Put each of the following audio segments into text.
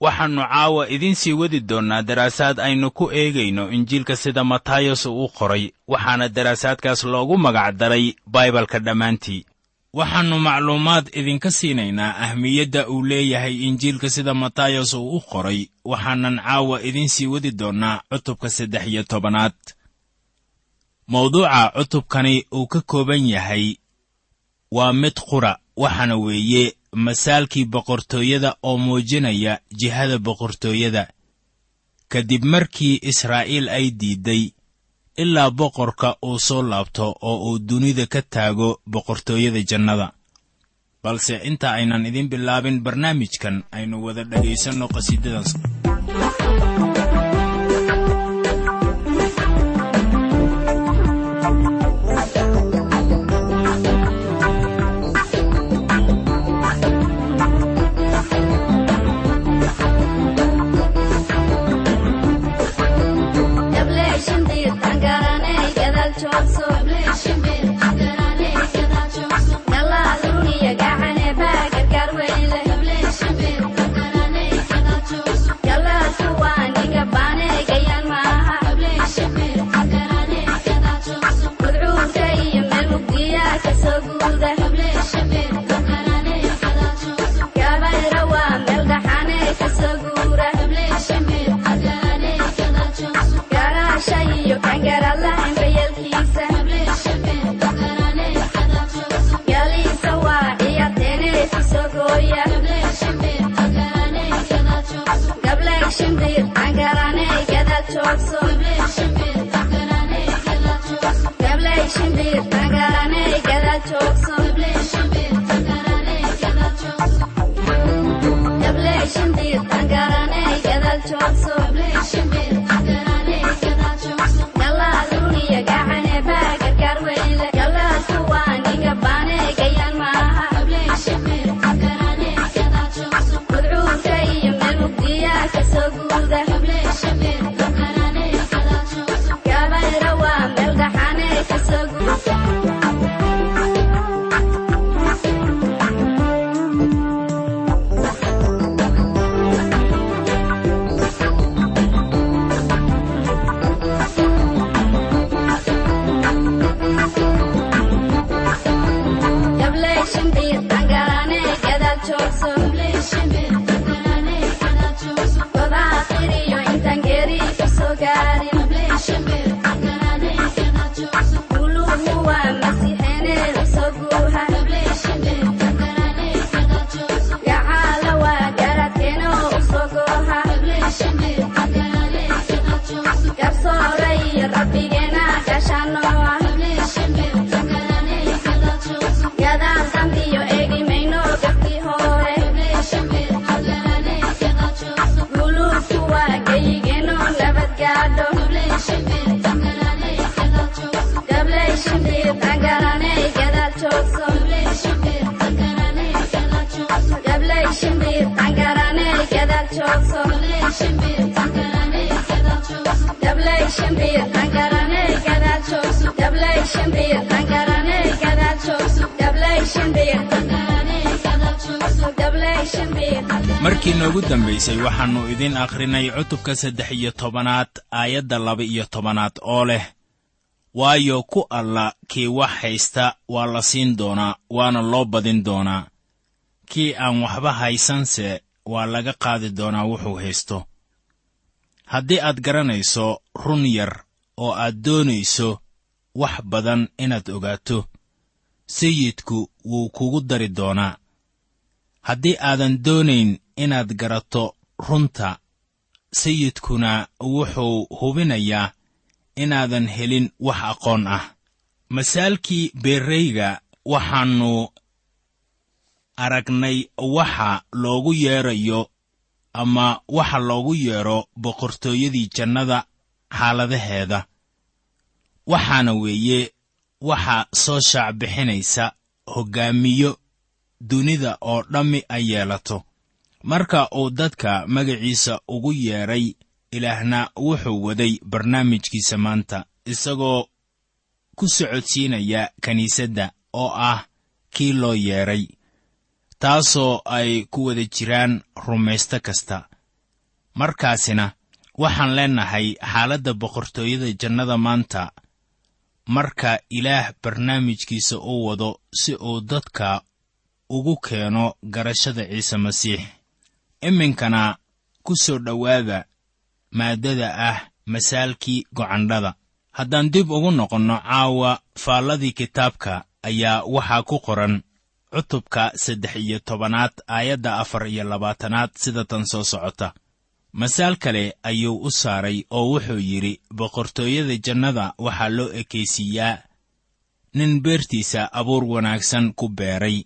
waxaannu caawa idiin sii wadi doonnaa daraasaad aynu ku eegayno injiilka sida matayos uu qoray waxaana daraasaadkaas loogu magac daray baibalka dhammaantii. Waxaannu macluumaad idinka siinaynaa ahmiyadda uu leeyahay injiilka sida matayos uu u qoray waxaanan caawa idiin sii wadi doonnaa cutubka saddex iyo tobanaad. Mawduuca cutubkani uu ka kooban yahay waa mid qura waxaana weeye masaalkii boqortooyada oo muujinaya jihada boqortooyada. Kadib markii israa'iil ay diidday ilaa boqorka uu soo laabto oo uu dunida ka taago boqortooyada jannada. Balse inta aynan idin bilaabin barnaamijkan aynu wada dhegaysanno qhasiidadaas markii noogu dambaysay waxaannu idiin akhrinay cutubka saddex iyo tobanaad aayadda laba iyo tobanaad oo leh waayo ku alla kii wax haysta waa la siin doonaa waana loo badin doonaa. Kii aan waxba haysanse waa laga qaadi doonaa wuxuu haysto haddii aad garanayso run yar oo aad doonayso wax badan inaad ogaato sayidku wuu kugu dari doonaa. Haddii aadan doonayn inaad garato runta sayidkuna wuxuu hubinayaa inaadan helin wax aqoon ah. Masaalkii beerreyga waxaannu aragnay waxa loogu yeedrayo ama waxa loogu yeedho boqortooyadii jannada xaaladaheeda. Waxaana weeye waxa soo shaac bixinaysa hoggaamiyo dunida oo dhammi ay yeelato. Marka uu dadka magaciisa ugu yeedhay ilaahna wuxuu waday barnaamijkiisa maanta isagoo ku socodsiinaya kiniisadda oo ah kii loo yeedhay taasoo ay ku wada jiraan rumaysto kasta. Markaasina waxaan leennahay xaaladda boqortooyada jannada maanta. Marka ilaah barnaamijkiisa uu wado si uu dadka ugu keeno garashada ciise masiix. Iminkana ku soo dhowaada maaddada ah masaalkii gocandhada. Haddaan dib ugu noqonno caawa faalladii kitaabka ayaa waxaa ku qoran cutubka saddex iyo tobanaad aayadda afar iyo labaatanaad sida tan soo socota. Masaal kale ayuu u saaray oo wuxuu yidhi boqortooyada jannada waxaa loo ekaysiiyaa nin beertiisa abuur wanaagsan ku beeray.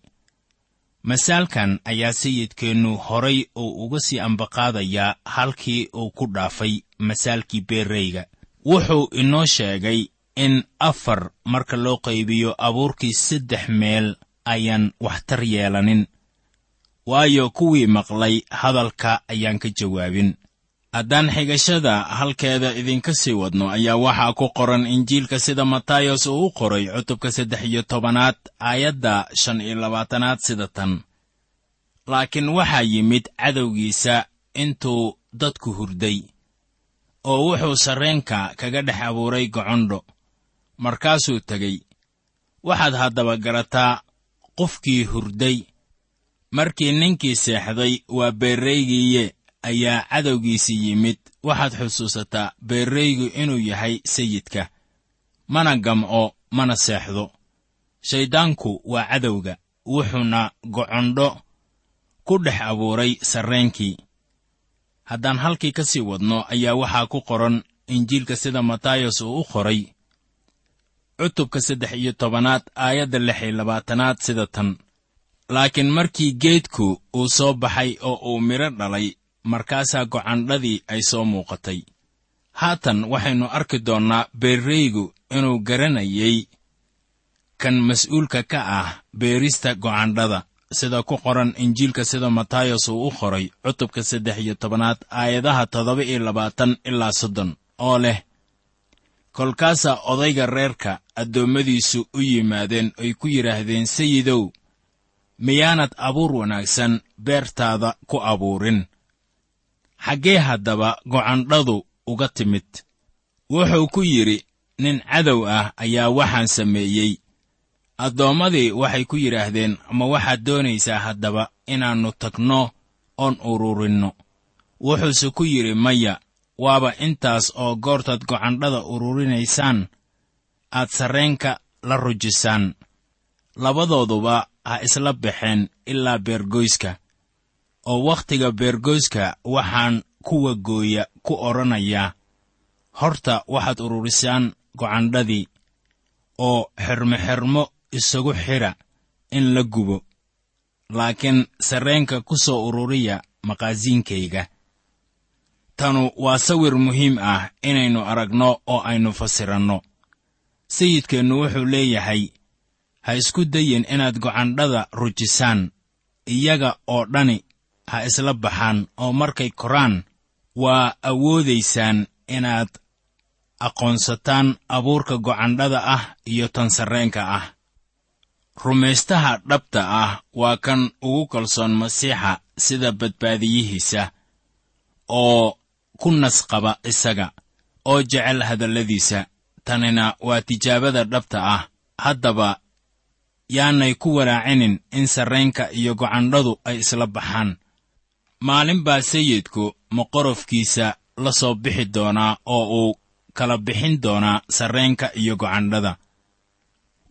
Masaalkan ayaa sayidkeennu horay uu uga sii ambaqaadayaa halkii uu ku dhaafay masaalkii beerreyga wuxuu inoo sheegay in afar marka loo qaybiyo abuurkii saddex meel ayaan waxtar yeelanin. Waayo kuwii maqlay hadalka ayaan ka jawaabin. Haddaan xigashada halkeeda idinka sii wadno ayaa waxaa ku qoran injiilka sida matayos uu u qoray cutubka saddex iyo tobanaad aayadda shan iyo labaatanaad sida tan. Laakiin waxaa yimid cadowgiisa intuu dadku hurday oo wuxuu sarreenka kaga dhex abuuray gocondho markaasuu tegey waxaad haddaba garataa qofkii hurday. Markii ninkii seexday waa beerraygiiye ayaa cadowgiisii yimid. Waxaad xusuusataa beerraygu inuu yahay sayidka. Mana gamco mana seexdo. Shayddaanku waa cadowga wuxuuna gocondho ku dhex abuuray sarreenkii. Haddaan halkii ka sii wadno ayaa waxaa ku qoran injiilka sida matayos uu u qoray cutubka saddex iyo tobanaad aayadda lix iyo labaatanaad sida tan. Laakiin markii geedku uu soo baxay oo uu midho dhalay markaasaa gocandhadii ay soo muuqatay. Haatan waxaynu arki doonnaa beerreygu inuu garanayay kan mas'uulka ka ah beerista gocandhada sida ku qoran injiilka sida matayos uu u qoray cutubka saddex iyo tobanaad aayadaha toddoba iyo labaatan ilaa soddon oo leh kolkaasaa odayga reerka addoommadiisu u yimaadeen oy ku yidhaahdeen sayidow miyaanad abuur wanaagsan beertaada ku abuurin. Xaggee haddaba gocandhadu uga timid. Wuxuu ku yidhi nin cadow ah ayaa waxaan sameeyey. Addoommadii waxay ku yidhaahdeen ma waxaad doonaysaa haddaba inaannu tagno oon ururinno wuxuuse ku yidhi maya waaba intaas oo goortaad gocandhada ururinaysaan aad sarreenka la rujisaan. Labadooduba ha isla baxeen ilaa beergoyska oo wakhtiga beergoyska waxaan kuwa gooya ku odhanayaa horta waxaad ururisaan gocandhadii oo xermo-xermo isagu xidha in la gubo. Laakiin sarreenka ku soo ururiya maqaasiinkayga tanu waa sawir muhiim ah inaynu aragno oo aynu fasiranno. Sayidkeennu wuxuu leeyahay ha isku dayin inaad gocandhada rujisaan iyaga oo dhani ha isla baxaan oo markay koraan waa awoodaysaan inaad aqoonsataan abuurka gocandhada ah iyo tan sarreenka ah. Rumaystaha dhabta ah waa kan ugu kalsoon masiixa sida badbaadiyihiisa oo ku nasqaba isaga oo jecel hadalladiisa. Tanina waa tijaabada dhabta ah. Haddaba yaanay ku walaacinin in sarreenka iyo gocandhadu ay isla baxaan. Maalin baa sayidku maqorofkiisa la soo bixi doonaa oo uu kala bixin doonaa sarreenka iyo gocandhada.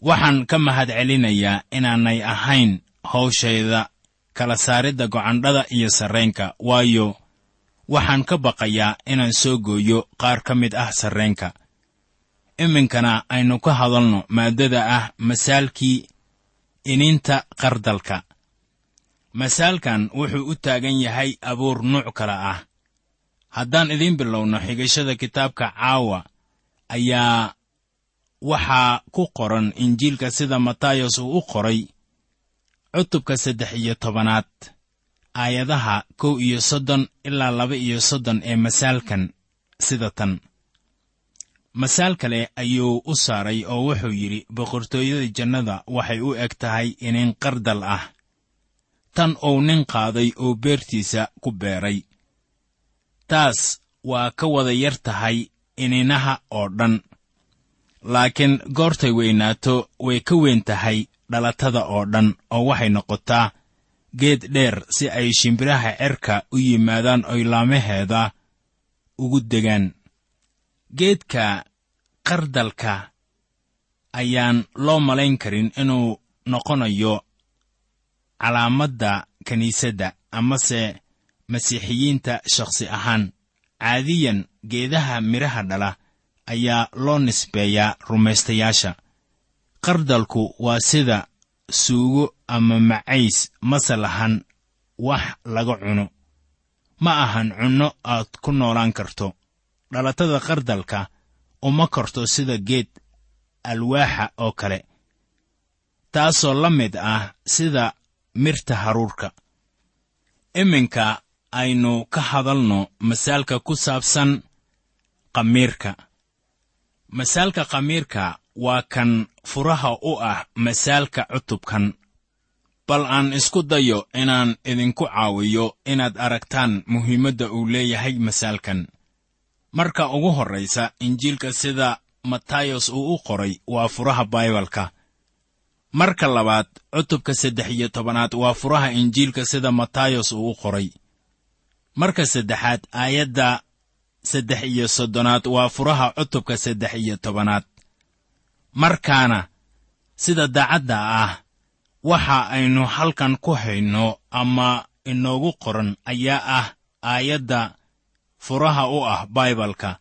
Waxaan ka mahad celinayaa inaanay ahayn hawshayda kala saaridda gocandhada iyo sarreenka waayo waxaan ka baqayaa inaan soo gooyo qaar ka mid ah sarreenka. Iminkana aynu ka hadalno maaddada ah masaalkii iniinta qardalka. Masaalkan wuxuu u taagan yahay abuur nuuc kale ah. Haddaan idiin bilowno xigashada kitaabka caawa ayaa waxaa ku qoran injiilka sida matayos uu u qoray cutubka saddex iyo tobanaad aayadaha kow iyo soddon ilaa laba iyo soddon ee masaalkan sida tan. Masaal kale ayuu u saaray oo wuxuu yidhi boqortooyada jannada waxay u eg tahay inin qardal ah. Tan uu nin qaaday oo beertiisa ku beeray. Taas waa ka wada yar tahay ininaha oo dhan. Laakiin goortay weynaato way ka weyn tahay dhalatada oo dhan oo waxay noqotaa geed dheer si ay shimbiraha cerka u yimaadaan oy laamaheeda ugu degaan geedka qardalka ayaan loo malayn karin inuu noqonayo calaamadda kiniisadda amase masiixiyiinta shakhsi ahaan. Caadiyan geedaha midhaha dhala ayaa loo nisbeeyaa rumaystayaasha. Qardalku waa sida suugo ama macays mase lahan wax laga cuno. Ma ahan cunno aad ku noolaan karto. Dhalatada qardalka uma korto sida geed alwaaxa oo kale taasoo la mid ah sida mirta haruurka. Iminka aynu ka hadalno masaalka ku saabsan khamiirka. Masaalka khamiirka waa kan furaha u ah masaalka cutubkan. Bal aan isku dayo inaan idinku caawiyo inaad aragtaan muhiimadda uu leeyahay masaalkan. Marka ugu horraysa injiilka sida matayos uu u qoray waa furaha baibalka marka labaad cutubka saddex iyo tobanaad waa furaha injiilka sida matayos uu u qoray. Marka saddexaad aayadda saddex iyo soddonaad waa furaha cutubka saddex iyo tobanaad markaana sida daacadda ah waxa aynu halkan ku hayno ama inoogu qoran ayaa ah aayadda furaha u ah baibalka.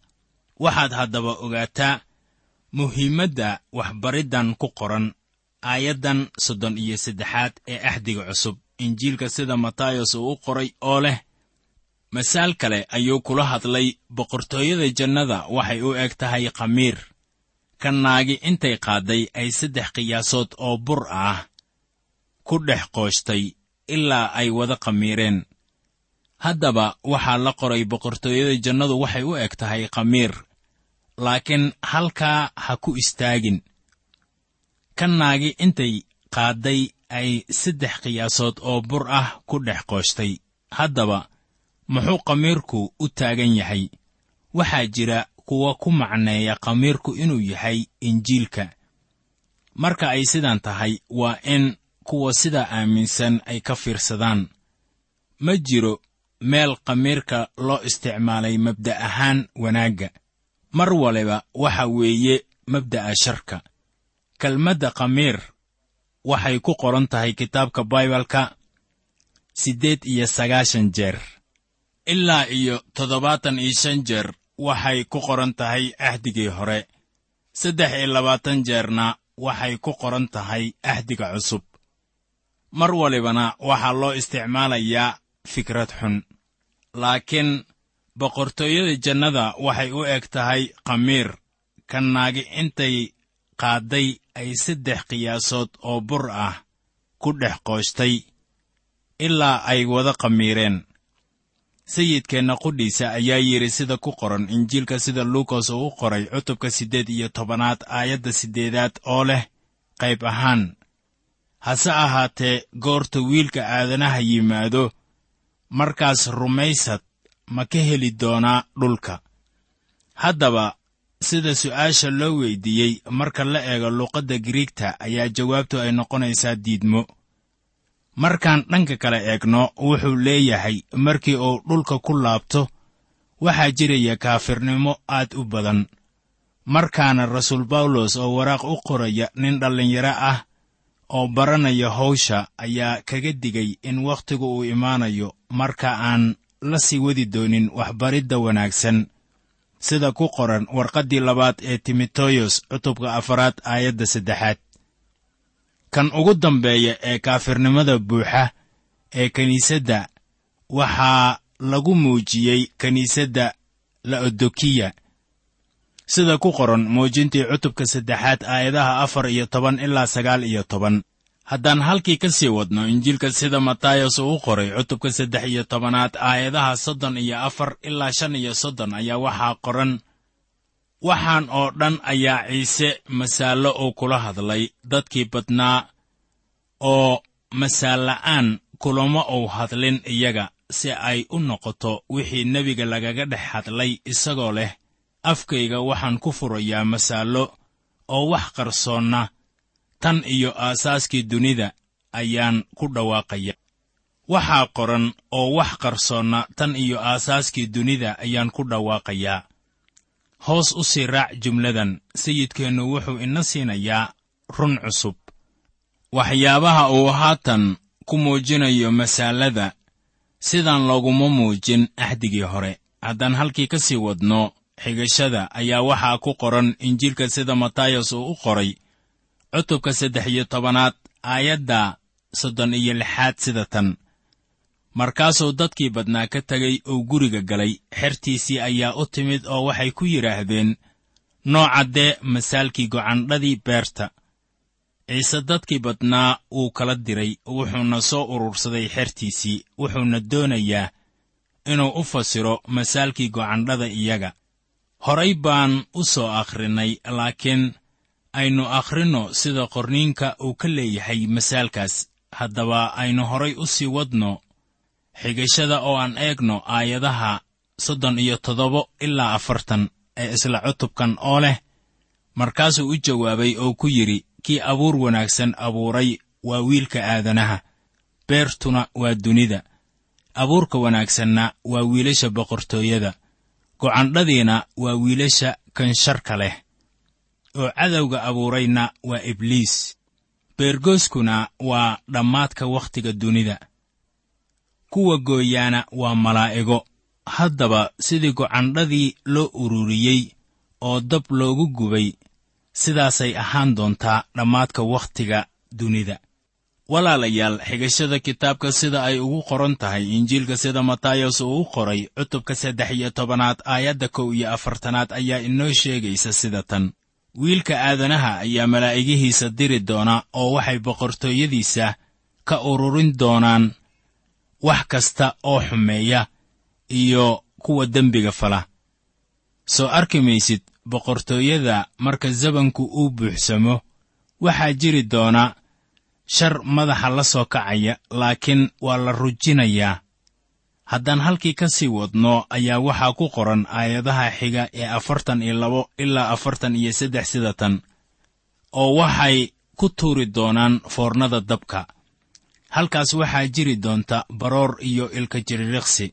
Waxaad haddaba ogaataa muhiimadda waxbariddan ku qoran aayaddan soddon iyo saddexaad ee axdiga cusub. Injiilka sida matayos uu u qoray oo leh masaal kale ayuu kula hadlay boqortooyada jannada waxay u eg tahay khamiir ka naagi intay qaadday ay saddex qiyaasood oo bur ah ku dhex qooshtay ilaa ay wada khamiireen. Haddaba waxaa la qoray boqortooyada jannadu waxay u eg tahay khamiir laakiin halkaa ha ku istaagin. Ka naagi intay qaadday ay saddex qiyaasood oo bur ah ku dhex qooshtay. Haddaba muxuu khamiirku u taagan yahay? Waxaa jira kuwa ku macneeya khamiirku inuu yahay injiilka. Marka ay sidan tahay waa in kuwa sidaa aaminsan ay ka fiirsadaan. Ma jiro meel khamiirka loo isticmaalay mabda' ahaan wanaagga. Mar waliba waxa weeye mabda'a sharka kelmadda khamiir waxay ku qoran tahay kitaabka baibalka siddeed iyo sagaashan jeer ilaa iyo toddobaatan iyo shan jeer waxay ku qoran tahay ahdigii hore. Saddex iyo labaatan jeerna waxay ku qoran tahay ahdiga cusub. Mar walibana waxaa loo isticmaalayaa fikrad xun. Laakiin boqortooyada jannada waxay u eg tahay khamiir ka naagi intay qaadday ay saddex qiyaasood oo bur ah ku dhex qooshtay ilaa ay wada khamiireen sayidkeenna qudhiisa ayaa yidhi sida ku qoran injiilka sida luukas uu u qoray cutubka siddeed iyo tobanaad aayadda siddeedaad oo leh qayb ahaan. Hase ahaatee goorta wiilka aadanaha yimaado markaas rumaysad ma ka heli doonaa dhulka. Haddaba sida su'aasha loo weyddiiyey marka la eego luuqadda giriigta ayaa jawaabtu ay noqonaysaa diidmo markaan dhanka kale eegno wuxuu leeyahay markii uu dhulka ku laabto waxaa jiraya kaafirnimo aad u badan. Markaana rasuul bawlos oo waraaq u qoraya nin dhallinyaro ah oo baranaya hawsha ayaa kaga digay in wakhtigu uu imaanayo marka aan la sii wadi doonin waxbaridda wanaagsan. Sida ku qoran warqaddii labaad ee timoteyos cutubka afaraad aayadda saddexaad kan ugu dambeeya ee kaafirnimada buuxa ee kiniisadda waxaa lagu muujiyey kiniisadda la'odokiya sida ku qoran muujintii cutubka saddexaad aayadaha afar iyo toban ilaa sagaal iyo toban. Haddaan halkii ka sii wadno injiilka sida matayos uu qoray cutubka saddex iyo tobanaad aayadaha soddon iyo afar ilaa shan iyo soddon ayaa waxaa qoran waxaan oo dhan ayaa ciise masaallo uu kula hadlay. Dadkii badnaa oo masaalla'aan kulama uu hadlin iyaga si ay u noqoto wixii nebiga lagaga dhex hadlay isagoo leh. Afkayga waxaan ku furayaa masaallo oo wax qarsoonna. Tan iyo aasaaskii dunida ayaan ku dhawaaqaya waxaa qoran oo wax qarsoonna tan iyo aasaaskii dunida ayaan ku dhawaaqayaa hoos u sii raac jumladan. Sayidkeennu wuxuu ina siinayaa run cusub. Waxyaabaha uu haatan ku muujinayo masaalada sidaan looguma muujin axdigii hore. Haddaan halkii ka sii wadno xigashada ayaa waxaa ku qoran injiilka sida matayos uu u qoray cutubka saddex iyo tobanaad aayadda soddon iyo lixaad sida tan markaasuu dadkii badnaa ka tegay uu guriga galay xertiisii ayaa u timid oo waxay ku yidhaahdeen noocaddee masaalkii gocandhadii beerta. Ciise dadkii badnaa wuu kala diray wuxuuna soo urursaday xertiisii wuxuuna doonayaa inuu u fasiro masaalkii gocandhada iyaga. Horay baan u soo akhrinay laakiin aynu akhrinno sida qorniinka uu ka leeyahay masaalkaas. Haddaba aynu horay u sii wadno xigashada oo aan eegno aayadaha soddon iyo toddoba ilaa afartan ee isla cutubkan oo leh markaasuu u jawaabay oo ku yidhi kii abuur wanaagsan abuuray waa wiilka aadanaha beertuna waa dunida. Abuurka wanaagsanna waa wiilasha boqortooyada gocandhadiina waa wiilasha kansharka leh. Oo cadowga abuurayna waa ibliis. Beergooskuna waa dhammaadka wakhtiga dunida kuwa gooyaana waa malaa'igo haddaba sidii gocandhadii loo ururiyey oo dab loogu gubay sidaasay ahaan doontaa dhammaadka wakhtiga dunida. Walaalayaal xigashada kitaabka sida ay ugu qoran tahay injiilka sida matayos uu u qoray cutubka saddex iyo tobanaad aayadda kow iyo afartanaad ayaa inoo sheegaysa sida tan. Wiilka aadanaha ayaa malaa'igihiisa diri doona oo waxay boqortooyadiisa ka ururin doonaan wax kasta oo xumeeya iyo kuwa dembiga fala. Soo arki maysid boqortooyada marka zabanku uu buuxsamo waxaa jiri doona shar madaxa la soo kacaya laakiin waa la rujinayaa haddaan halkii ka sii wadno ayaa waxaa ku qoran aayadaha xiga ee afartan iyo labo ilaa afartan iyo saddex sida tan oo waxay ku tuuri doonaan foornada dabka halkaas waxaa jiri doonta baroor iyo ilka jiririqsi.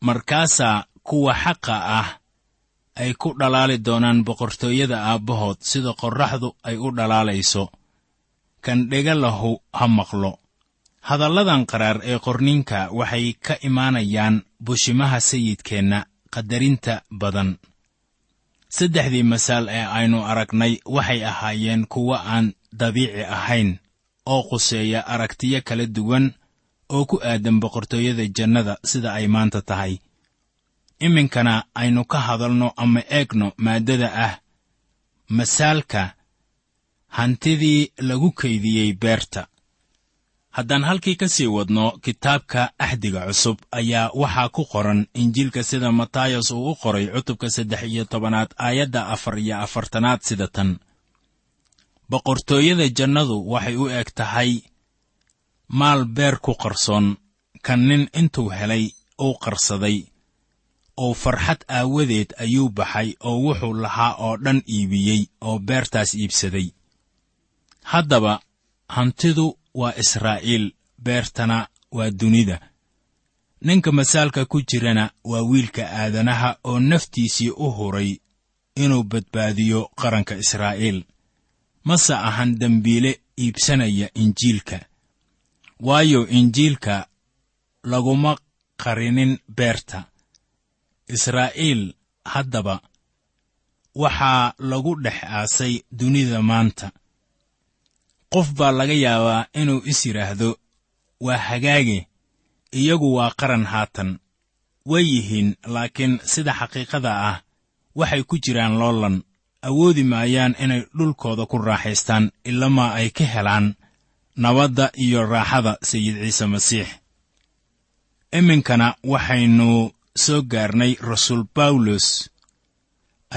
Markaasaa kuwa xaqa ah ay ku dhalaali doonaan boqortooyada aabbahood sida qorraxdu ay u dhalaalayso. Kan dhega lahu ha maqlo. Hadalladan qaraar ee qorninka waxay ka imaanayaan bushimaha sayidkeenna qadarinta badan. Saddexdii masaal ee aynu aragnay waxay ahaayeen kuwo aan dabiici ahayn oo quseeya aragtiyo kala duwan oo ku aadan boqortooyada jannada sida ay maanta tahay. Iminkana aynu ka hadalno ama eegno maaddada ah masaalka hantidii lagu kaydiyey beerta. Haddaan halkii ka sii wadno kitaabka axdiga cusub ayaa waxaa ku qoran injiilka sida matayos uu u qoray cutubka saddex iyo tobanaad aayadda afar iyo afartanaad sida tan boqortooyada jannadu waxay u eg tahay maal beer ku qarsoon kan nin intuu helay uu qarsaday oo farxad aawadeed ayuu baxay oo wuxuu lahaa oo dhan iibiyey oo beertaas iibsaday. Haddaba hantidu waa israa'iil beertana waa dunida. Ninka masaalka ku jirana waa wiilka aadanaha oo naftiisii u huray inuu badbaadiyo qaranka israa'iil mase ahan dembiile iibsanaya injiilka. Waayo injiilka laguma qarinin beerta. Israa'iil haddaba waxaa lagu dhex aasay dunida maanta. Qof baa laga yaabaa inuu is yidhaahdo waa hagaage iyagu waa qaran haatan. Way yihiin laakiin sida xaqiiqada ah waxay ku jiraan loolan awoodi maayaan inay dhulkooda ku raaxaystaan ilamaa ay ka helaan nabadda iyo raaxada sayid ciise masiix. Iminkana waxaynu soo gaarnay rasuul bawlos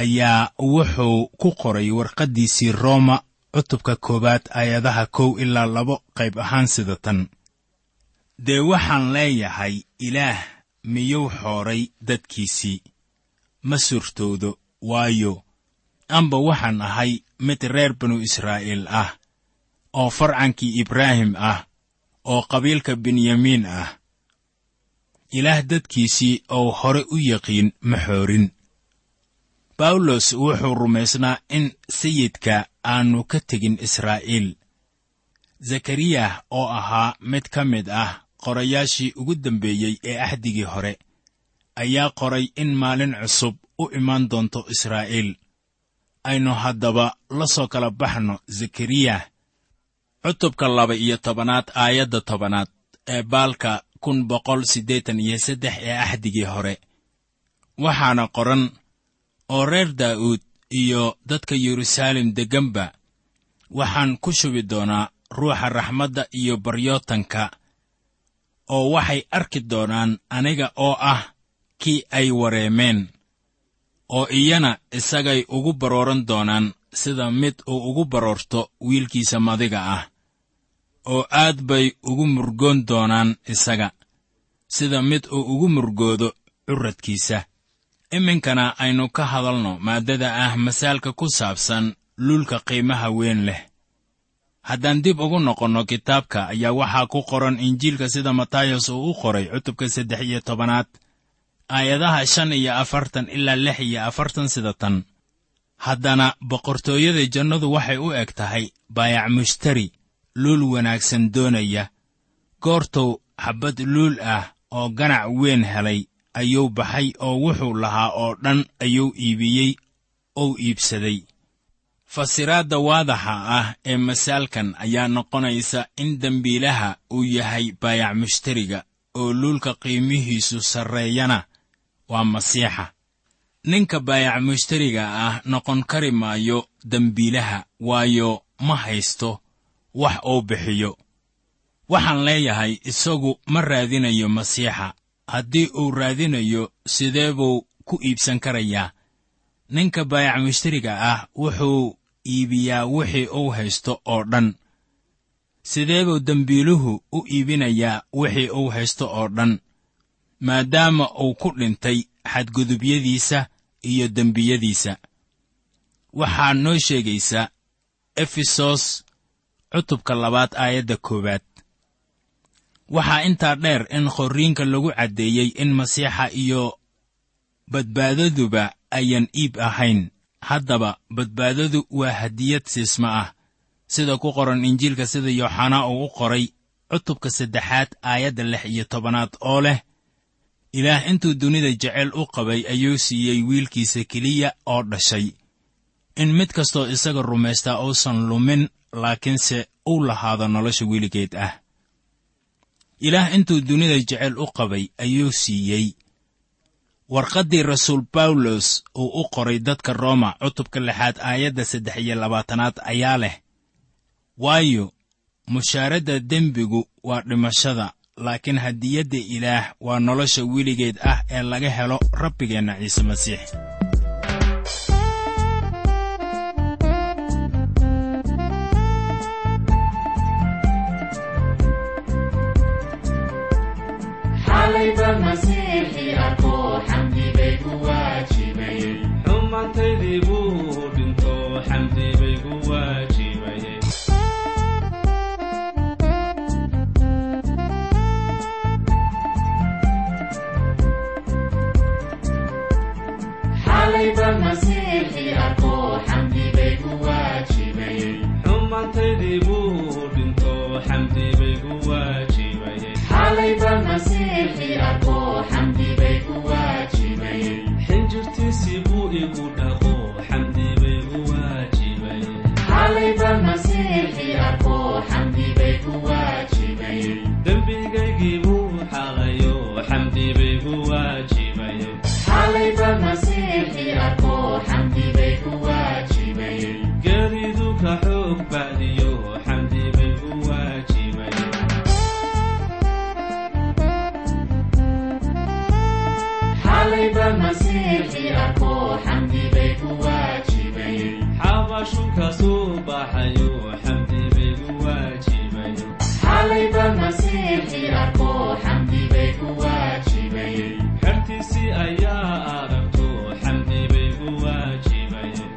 ayaa wuxuu ku qoray warqaddiisii rooma cutubka koowaad aayadaha kow ilaa labo qayb ahaan sida tan. Dee waxaan leeyahay ilaah miyuu xooray dadkiisii? Ma surtoodo waayo amba waxaan ahay mid reer banu israa'iil ah oo farcankii ibraahim ah oo qabiilka benyamiin ah. Ilaah dadkiisii ou hore u yaqiin ma xoorin. Bawlos wuxuu rumaysnaa in sayidka aannu ka tegin israa'iil. Zakariyah oo ahaa mid ka mid ah qorayaashii ugu dambeeyey ee axdigii hore ayaa qoray in maalin cusub u imaan doonto israa'iil aynu haddaba la soo kala baxno zakariyah cutubka laba iyo tobanaad aayadda tobanaad ee baalka kun boqol siddeetan iyo saddex ee axdigii hore. Waxaana qoran oo reer daa'uud iyo dadka yeruusaalem degganba waxaan ku shubi doonaa ruuxa raxmadda iyo baryootanka oo waxay arki doonaan aniga oo ah kii ay wareemeen oo iyana isagay ugu barooran doonaan sida mid uu ugu baroorto wiilkiisa madiga ah oo aad bay ugu murgoon doonaan isaga sida mid uu ugu murgoodo curradkiisa iminkana aynu ka hadalno maaddada ah masaalka ku saabsan luulka qiimaha weyn leh. Haddaan dib ugu noqonno kitaabka ayaa waxaa ku qoran injiilka sida matayos uu u qoray cutubka saddex iyo tobanaad aayadaha shan iyo afartan ilaa lix iyo afartan sida tan. Haddana boqortooyada jannadu waxay u eg tahay baayac mushtari luul wanaagsan doonaya. Goortuu xabbad luul ah oo ganac weyn helay ayuu baxay oo wuxuu lahaa oo dhan ayuu iibiyey ou iibsaday. Fasiraadda waadaxa ah ee masaalkan ayaa noqonaysa in dembiilaha uu yahay baayac mushtariga oo luulka qiimihiisu sarreeyana waa masiixa. Ninka baayac mushtariga ah noqon kari maayo dembiilaha waayo ma haysto wax uu bixiyo. Waxaan leeyahay isagu ma raadinayo masiixa. Haddii uu raadinayo sidee buu ku iibsan karayaa? Ninka baayac mushtariga ah wuxuu iibiyaa wixii uu haysto oo dhan. Sidee buu dembiiluhu u iibinayaa wixii uu haysto oo dhan maadaama uu ku dhintay xadgudubyadiisa iyo dembiyadiisa. Waxaa noo sheegaysaa efesos cutubka labaad aayadda koowaad. Waxaa intaa dheer in qorriinka lagu caddeeyey in masiixa iyo badbaadaduba ayan iib ahayn. Haddaba badbaadadu waa hadiyad siisma ah. Sida ku qoran injiilka sida yooxanaa uu u qoray cutubka saddexaad aayadda lix iyo tobanaad oo leh ilaah intuu dunida jecel u qabay ayuu siiyey wiilkiisa keliya oo dhashay. In mid kastoo isaga rumaystaa uusan lumin laakiinse uu lahaado nolosha weligeed ah. Ilaah intuu dunida jecel u qabay ayuu siiyey. Warqaddii rasuul bawlos uu u qoray dadka rooma cutubka lixaad aayadda saddex iyo labaatanaad ayaa leh waayo mushaaradda dembigu waa dhimashada laakiin hadiyadda ilaah waa nolosha weligeed ah ee laga helo rabbigeenna ciise masiix الحبيب المسيح أكون xertiisii ayaa aragto xamdi bay ku waajibayeen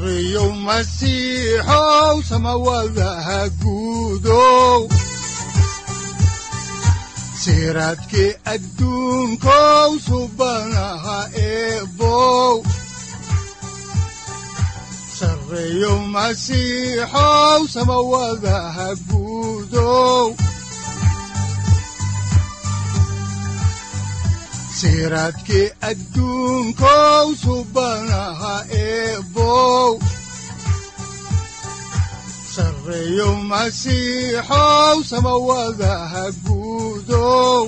sarreeyow masiixow samawadaha guudow siraadkii adduunkow subanaha eebow sarreeyow masiixow samawadaha guudow siraadkii adduunkow subanaha eebow sarreeyow masiixow samawadaha guudow.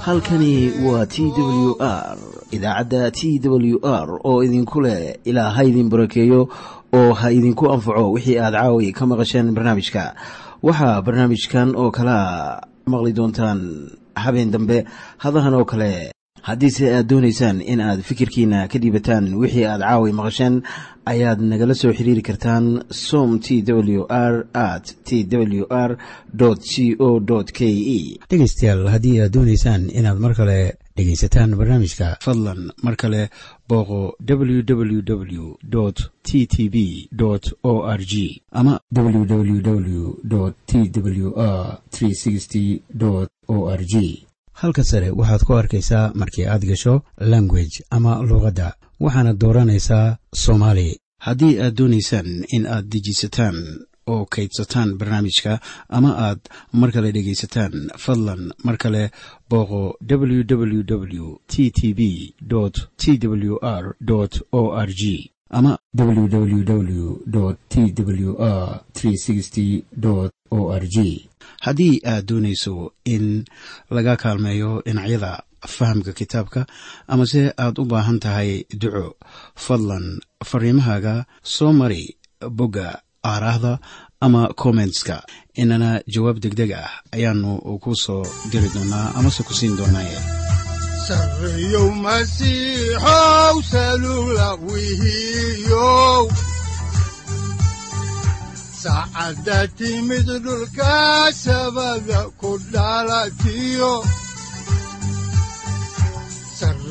Halkani waa t w r idaacadda t w r oo idinku leh ilaa ha idin barakeeyo oo ha idinku anfaco wixii aad caawi ka maqasheen barnaamijka. Waxaa barnaamijkan oo kalea maqli doontaan habeen dambe hadahan oo kale haddiise aad doonaysaan in aad fikirkiina ka dhiibataan wixii aad caawi maqasheen ayaad nagala soo xiriiri kartaan som t w r at t w r c o k e dhegaystayaal haddii aad doonaysaan inaad mar kale dhegaysataan barnaamijka fadlan mar kale booqo www t t b o r g. Ama www t w r o r g. Halka sare waxaad ku arkaysaa markii aad gasho language ama luuqadda waxaana dooranaysaa soomaali. Haddii aad doonaysaan in aad dejisataan oo kaydsataan barnaamijka ama aad mar kale dhegaysataan. Fadlan mar kale booqo www t t b t w r o r g ama www t w r o r g haddii aad doonayso in laga kaalmeeyo dhinacyada fahamka kitaabka amase aad u baahan tahay duco fadlan fariimahaaga soo mari bogga aaraahda ama kommentska inana jawaab degdeg ah ayaanu ku soo diri doonaa amase ku siin wihiyow saacadda timid dhulka sabada ku dhalatiyo